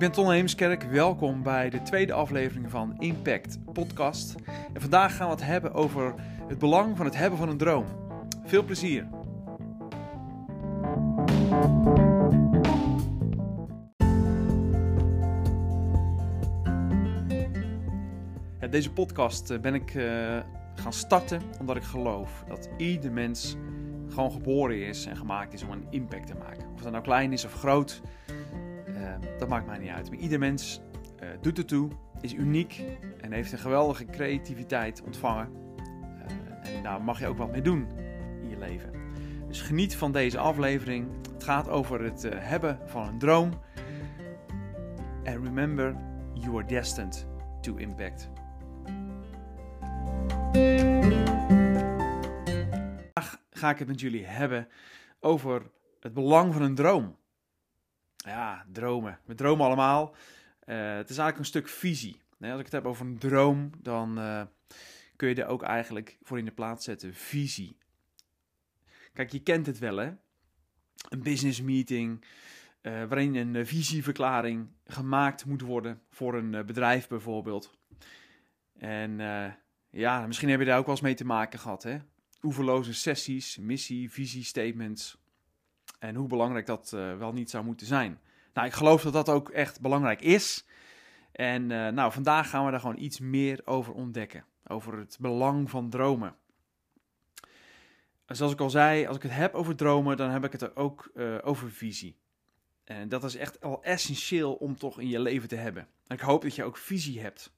ben Ton Heemskerk. Welkom bij de tweede aflevering van Impact Podcast. En vandaag gaan we het hebben over het belang van het hebben van een droom. Veel plezier. Deze podcast eh, ben ik uh, gaan starten omdat ik geloof dat ieder mens gewoon geboren is en gemaakt is om een impact te maken. Of dat nou klein is of groot, dat maakt mij niet uit. Maar ieder mens uh, doet het toe, is uniek en heeft een geweldige creativiteit ontvangen. Uh, en daar mag je ook wat mee doen in je leven. Dus geniet van deze aflevering. Het gaat over het hebben van een droom. And remember, you are destined to impact. Vandaag ga ik het met jullie hebben over het belang van een droom. Ja, dromen. We dromen allemaal. Uh, het is eigenlijk een stuk visie. als ik het heb over een droom, dan uh, kun je er ook eigenlijk voor in de plaats zetten. Visie. Kijk, je kent het wel, hè? Een business meeting, uh, waarin een visieverklaring gemaakt moet worden voor een bedrijf bijvoorbeeld. En ja, misschien heb je daar ook wel eens mee te maken gehad, hè? Oeverloze sessies, missie, visie, statements. En hoe belangrijk dat uh, wel niet zou moeten zijn. Nou, ik geloof dat dat ook echt belangrijk is. En uh, nou, vandaag gaan we daar gewoon iets meer over ontdekken. Over het belang van dromen. Zoals ik al zei, als ik het heb over dromen, dan heb ik het er ook uh, over visie. En dat is echt al essentieel om toch in je leven te hebben. En ik hoop dat je ook visie hebt.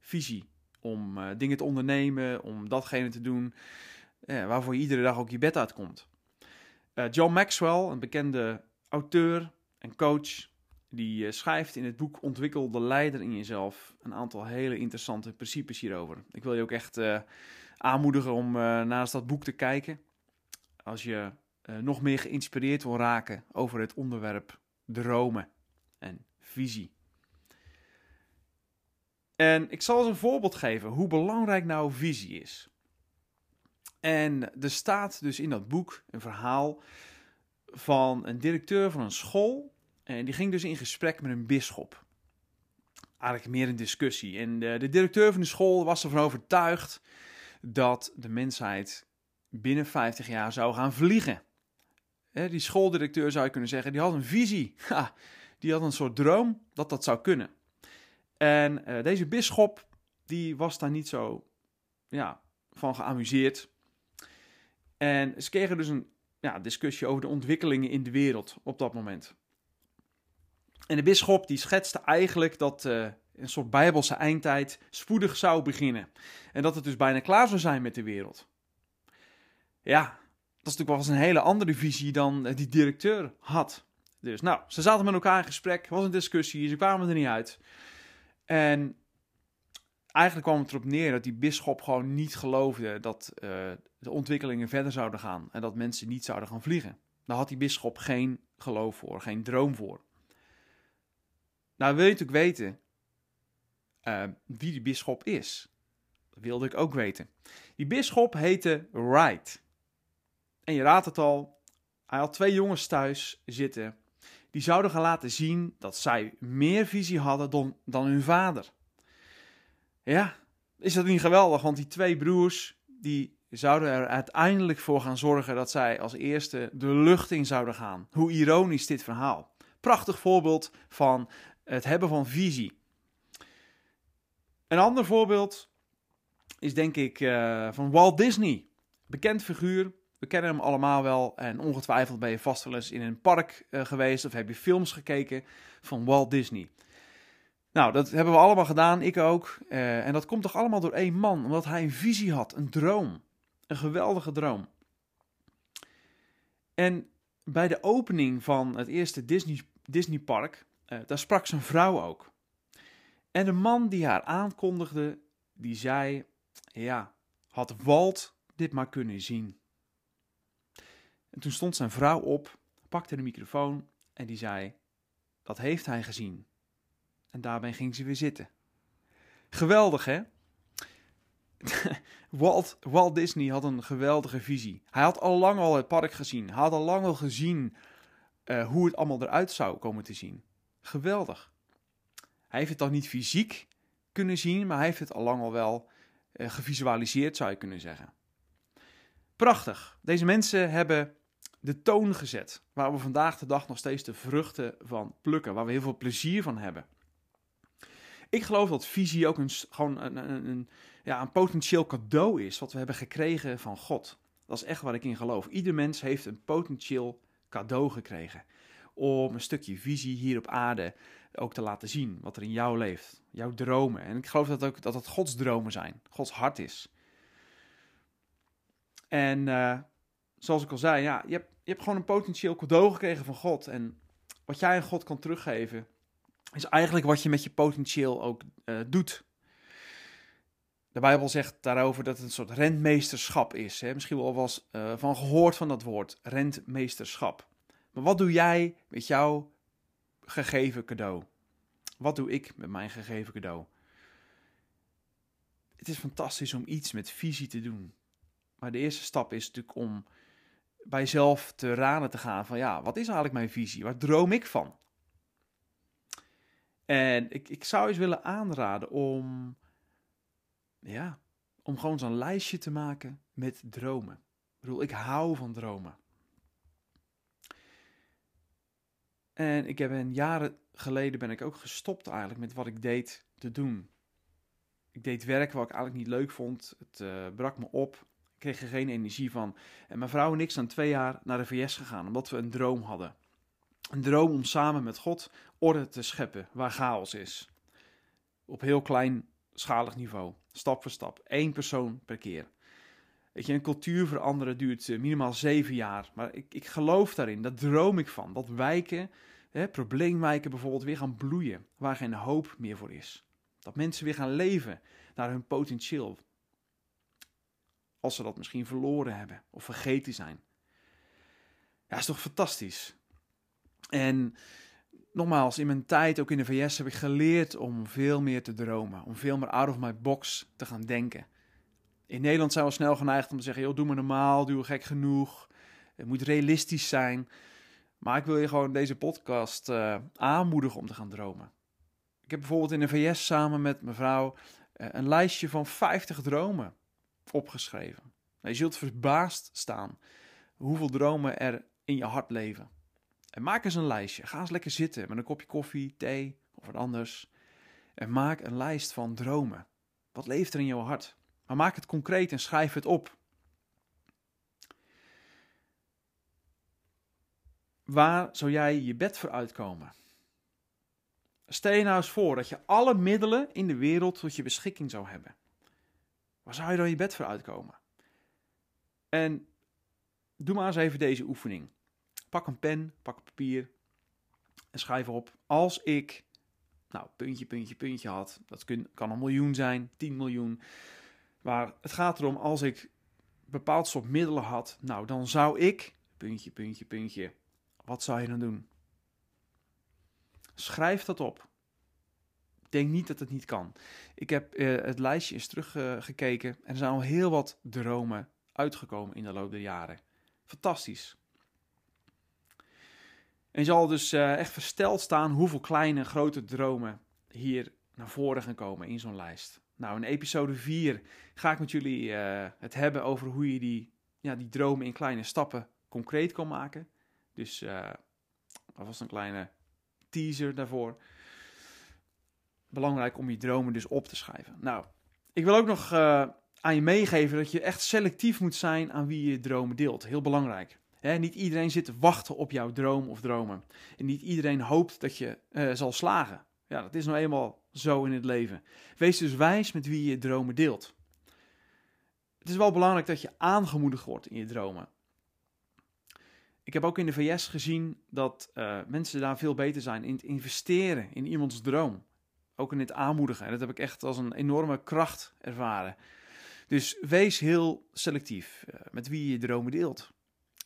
Visie om dingen te ondernemen, om datgene te doen waarvoor je iedere dag ook je bed uitkomt. Uh, John Maxwell, een bekende auteur en coach, die uh, schrijft in het boek Ontwikkel de leider in jezelf een aantal hele interessante principes hierover. Ik wil je ook echt uh, aanmoedigen om naast dat boek te kijken. Als je nog meer geïnspireerd wil raken over het onderwerp dromen en visie. En ik zal eens een voorbeeld geven hoe belangrijk nou visie is. En er staat dus in dat boek een verhaal van een directeur van een school. En die ging dus in gesprek met een bisschop. Eigenlijk meer een discussie. En de, directeur van de school was ervan overtuigd dat de mensheid binnen 50 jaar zou gaan vliegen. die schooldirecteur zou je kunnen zeggen, die had een visie. Die had een soort droom dat dat zou kunnen. En uh, deze bisschop, die was daar niet zo ja, van geamuseerd. En ze kregen dus een ja, discussie over de ontwikkelingen in de wereld op dat moment. En de bisschop die schetste eigenlijk dat uh, een soort bijbelse eindtijd spoedig zou beginnen. En dat het dus bijna klaar zou zijn met de wereld. Ja, dat is natuurlijk wel eens een hele andere visie dan die directeur had. Dus nou, ze zaten met elkaar in gesprek, was een discussie, ze kwamen er niet uit. En eigenlijk kwam het erop neer dat die bisschop gewoon niet geloofde dat uh, de ontwikkelingen verder zouden gaan en dat mensen niet zouden gaan vliegen. Daar had die bisschop geen geloof voor, geen droom voor. Nou wil je natuurlijk weten uh, wie die bisschop is. Dat wilde ik ook weten. Die bisschop heette Wright. En je raadt het al, hij had twee jongens thuis zitten. Die zouden gaan laten zien dat zij meer visie hadden dan, dan hun vader. Ja, is dat niet geweldig? Want die twee broers, die zouden er uiteindelijk voor gaan zorgen dat zij als eerste de lucht in zouden gaan. Hoe ironisch dit verhaal. Prachtig voorbeeld van het hebben van visie. Een ander voorbeeld is denk ik uh, van Walt Disney. Bekend figuur, we kennen hem allemaal wel en ongetwijfeld ben je vast wel eens in een park uh, geweest of heb je films gekeken van Walt Disney. Nou, dat hebben we allemaal gedaan, ik ook. Uh, en dat komt toch allemaal door één man, omdat hij een visie had, een droom. Een geweldige droom. En bij de opening van het eerste Disney, Disney park, uh, daar sprak zijn vrouw ook. En de man die haar aankondigde, die zei, ja, had Walt dit maar kunnen zien. En toen stond zijn vrouw op, pakte de microfoon en die zei, dat heeft hij gezien. En daarbij ging ze weer zitten. Geweldig, hè? Walt, Walt Disney had een geweldige visie. Hij had al lang al het park gezien. Hij had al lang al gezien uh, hoe het allemaal eruit zou komen te zien. Geweldig. Hij heeft het dan niet fysiek kunnen zien, maar hij heeft het al lang al wel uh, gevisualiseerd, zou je kunnen zeggen. Prachtig. Deze mensen hebben de toon gezet, waar we vandaag de dag nog steeds de vruchten van plukken, waar we heel veel plezier van hebben. Ik geloof dat visie ook een, gewoon een, een, een, ja, een potentieel cadeau is, wat we hebben gekregen van God. Dat is echt waar ik in geloof. Ieder mens heeft een potentieel cadeau gekregen om een stukje visie hier op aarde ook te laten zien, wat er in jou leeft, jouw dromen. En ik geloof dat ook dat het Gods dromen zijn, Gods hart is. En uh, zoals ik al zei, ja, je hebt, je hebt gewoon een potentieel cadeau gekregen van God. En wat jij aan God kan teruggeven, is eigenlijk wat je met je potentieel ook uh, doet. De Bijbel zegt daarover dat het een soort rentmeesterschap is. Hè? Misschien wel was uh, van gehoord van dat woord, rentmeesterschap. Maar wat doe jij met jouw gegeven cadeau? Wat doe ik met mijn gegeven cadeau? Het is fantastisch om iets met visie te doen. Maar de eerste stap is natuurlijk om bij jezelf te raden te gaan van ja, wat is eigenlijk mijn visie? Waar droom ik van? En ik, ik zou eens willen aanraden om, ja, om gewoon zo'n lijstje te maken met dromen. Ik bedoel, ik hou van dromen. En ik heb een jaren geleden ben ik ook gestopt eigenlijk met wat ik deed te doen. Ik deed werk wat ik eigenlijk niet leuk vond. Het uh, brak me op. Ik kreeg er geen energie van. En mijn vrouw en ik zijn twee jaar naar de VS gegaan, omdat we een droom hadden. Een droom om samen met God orde te scheppen waar chaos is. Op heel kleinschalig niveau, stap voor stap, één persoon per keer. Weet je, een cultuur veranderen duurt eh, minimaal zeven jaar. Maar ik, ik geloof daarin, daar droom ik van. Dat wijken, hè, probleemwijken bijvoorbeeld, weer gaan bloeien. Waar geen hoop meer voor is. Dat mensen weer gaan leven naar hun potentieel. Als ze dat misschien verloren hebben of vergeten zijn. Ja, is toch fantastisch. En nogmaals, in mijn tijd, ook in de VS, heb ik geleerd om veel meer te dromen. Om veel meer out of my box te gaan denken. In Nederland zijn we snel geneigd om te zeggen: joh, doe maar normaal, doe gek genoeg. Het moet realistisch zijn. Maar ik wil je gewoon deze podcast uh, aanmoedigen om te gaan dromen. Ik heb bijvoorbeeld in de VS samen met mevrouw uh, een lijstje van 50 dromen opgeschreven. Nou, je zult verbaasd staan hoeveel dromen er in je hart leven. En maak eens een lijstje. Ga eens lekker zitten met een kopje koffie, thee of wat anders. En maak een lijst van dromen. Wat leeft er in jouw hart? Maar maak het concreet en schrijf het op. Waar zou jij je bed voor uitkomen? Stel je nou eens voor dat je alle middelen in de wereld tot je beschikking zou hebben. Waar zou je dan je bed voor uitkomen? En doe maar eens even deze oefening. Pak een pen, pak papier en schrijf op. Als ik, nou, puntje, puntje, puntje had. Dat kan een miljoen zijn, 10 miljoen. Maar het gaat erom, als ik bepaald soort middelen had, nou, dan zou ik, puntje, puntje, puntje, wat zou je dan doen? Schrijf dat op. Denk niet dat het niet kan. Ik heb uh, het lijstje eens teruggekeken en er zijn al heel wat dromen uitgekomen in de loop der jaren. Fantastisch. En je zal dus uh, echt versteld staan hoeveel kleine en grote dromen hier naar voren gaan komen in zo'n lijst. Nou, in episode 4 ga ik met jullie uh, het hebben over hoe je die, ja, die dromen in kleine stappen concreet kan maken. Dus uh, dat was een kleine teaser daarvoor. Belangrijk om je dromen dus op te schrijven. Nou, ik wil ook nog aan je meegeven dat je echt selectief moet zijn aan wie je dromen deelt. Heel belangrijk. Niet iedereen zit te wachten op jouw droom of dromen. En niet iedereen hoopt dat je uh, zal slagen. Ja, dat is nou eenmaal zo in het leven. Wees dus wijs met wie je dromen deelt. Het is wel belangrijk dat je aangemoedigd wordt in je dromen. Ik heb ook in de VS gezien dat uh, mensen daar veel beter zijn in het investeren in iemands droom. Ook in het aanmoedigen. En dat heb ik echt als een enorme kracht ervaren. Dus wees heel selectief uh, met wie je je dromen deelt.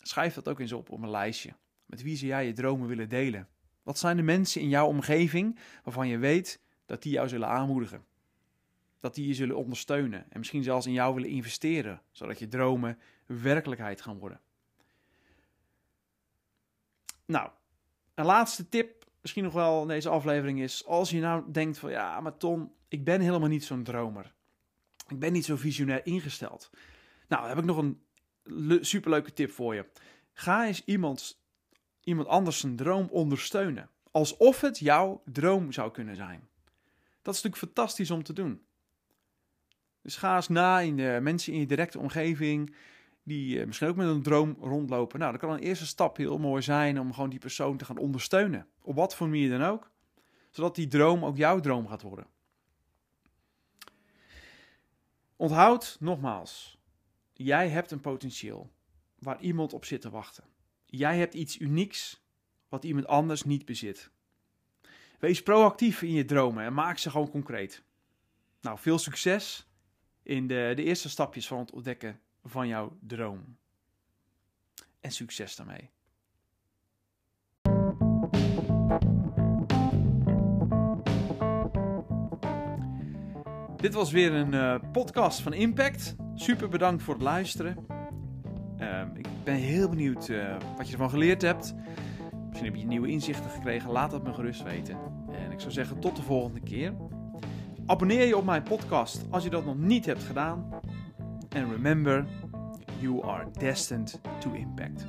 Schrijf dat ook eens op op een lijstje. Met wie zou jij je dromen willen delen? Wat zijn de mensen in jouw omgeving waarvan je weet dat die jou zullen aanmoedigen? Dat die je zullen ondersteunen en misschien zelfs in jou willen investeren, zodat je dromen werkelijkheid gaan worden. Nou, een laatste tip misschien nog wel in deze aflevering is, als je nou denkt van ja, maar Ton, ik ben helemaal niet zo'n dromer. Ik ben niet zo visionair ingesteld. Nou, heb ik nog een superleuke tip voor je. Ga eens iemand, iemand anders zijn droom ondersteunen. Alsof het jouw droom zou kunnen zijn. Dat is natuurlijk fantastisch om te doen. Dus ga eens na in de mensen in je directe omgeving die eh, misschien ook met een droom rondlopen. Nou, dan kan een eerste stap heel mooi zijn om gewoon die persoon te gaan ondersteunen. Op wat voor manier dan ook. Zodat die droom ook jouw droom gaat worden. Onthoud nogmaals, jij hebt een potentieel waar iemand op zit te wachten. Jij hebt iets unieks wat iemand anders niet bezit. Wees proactief in je dromen en maak ze gewoon concreet. Nou, veel succes in de, de eerste stapjes van het ontdekken van jouw droom. En succes daarmee. Dit was weer een uh, podcast van Impact. Super bedankt voor het luisteren. Uh, ik ben heel benieuwd uh, wat je ervan geleerd hebt. Misschien heb je nieuwe inzichten gekregen. Laat het me gerust weten. En ik zou zeggen tot de volgende keer. Abonneer je op mijn podcast als je dat nog niet hebt gedaan. En remember, you are destined to impact.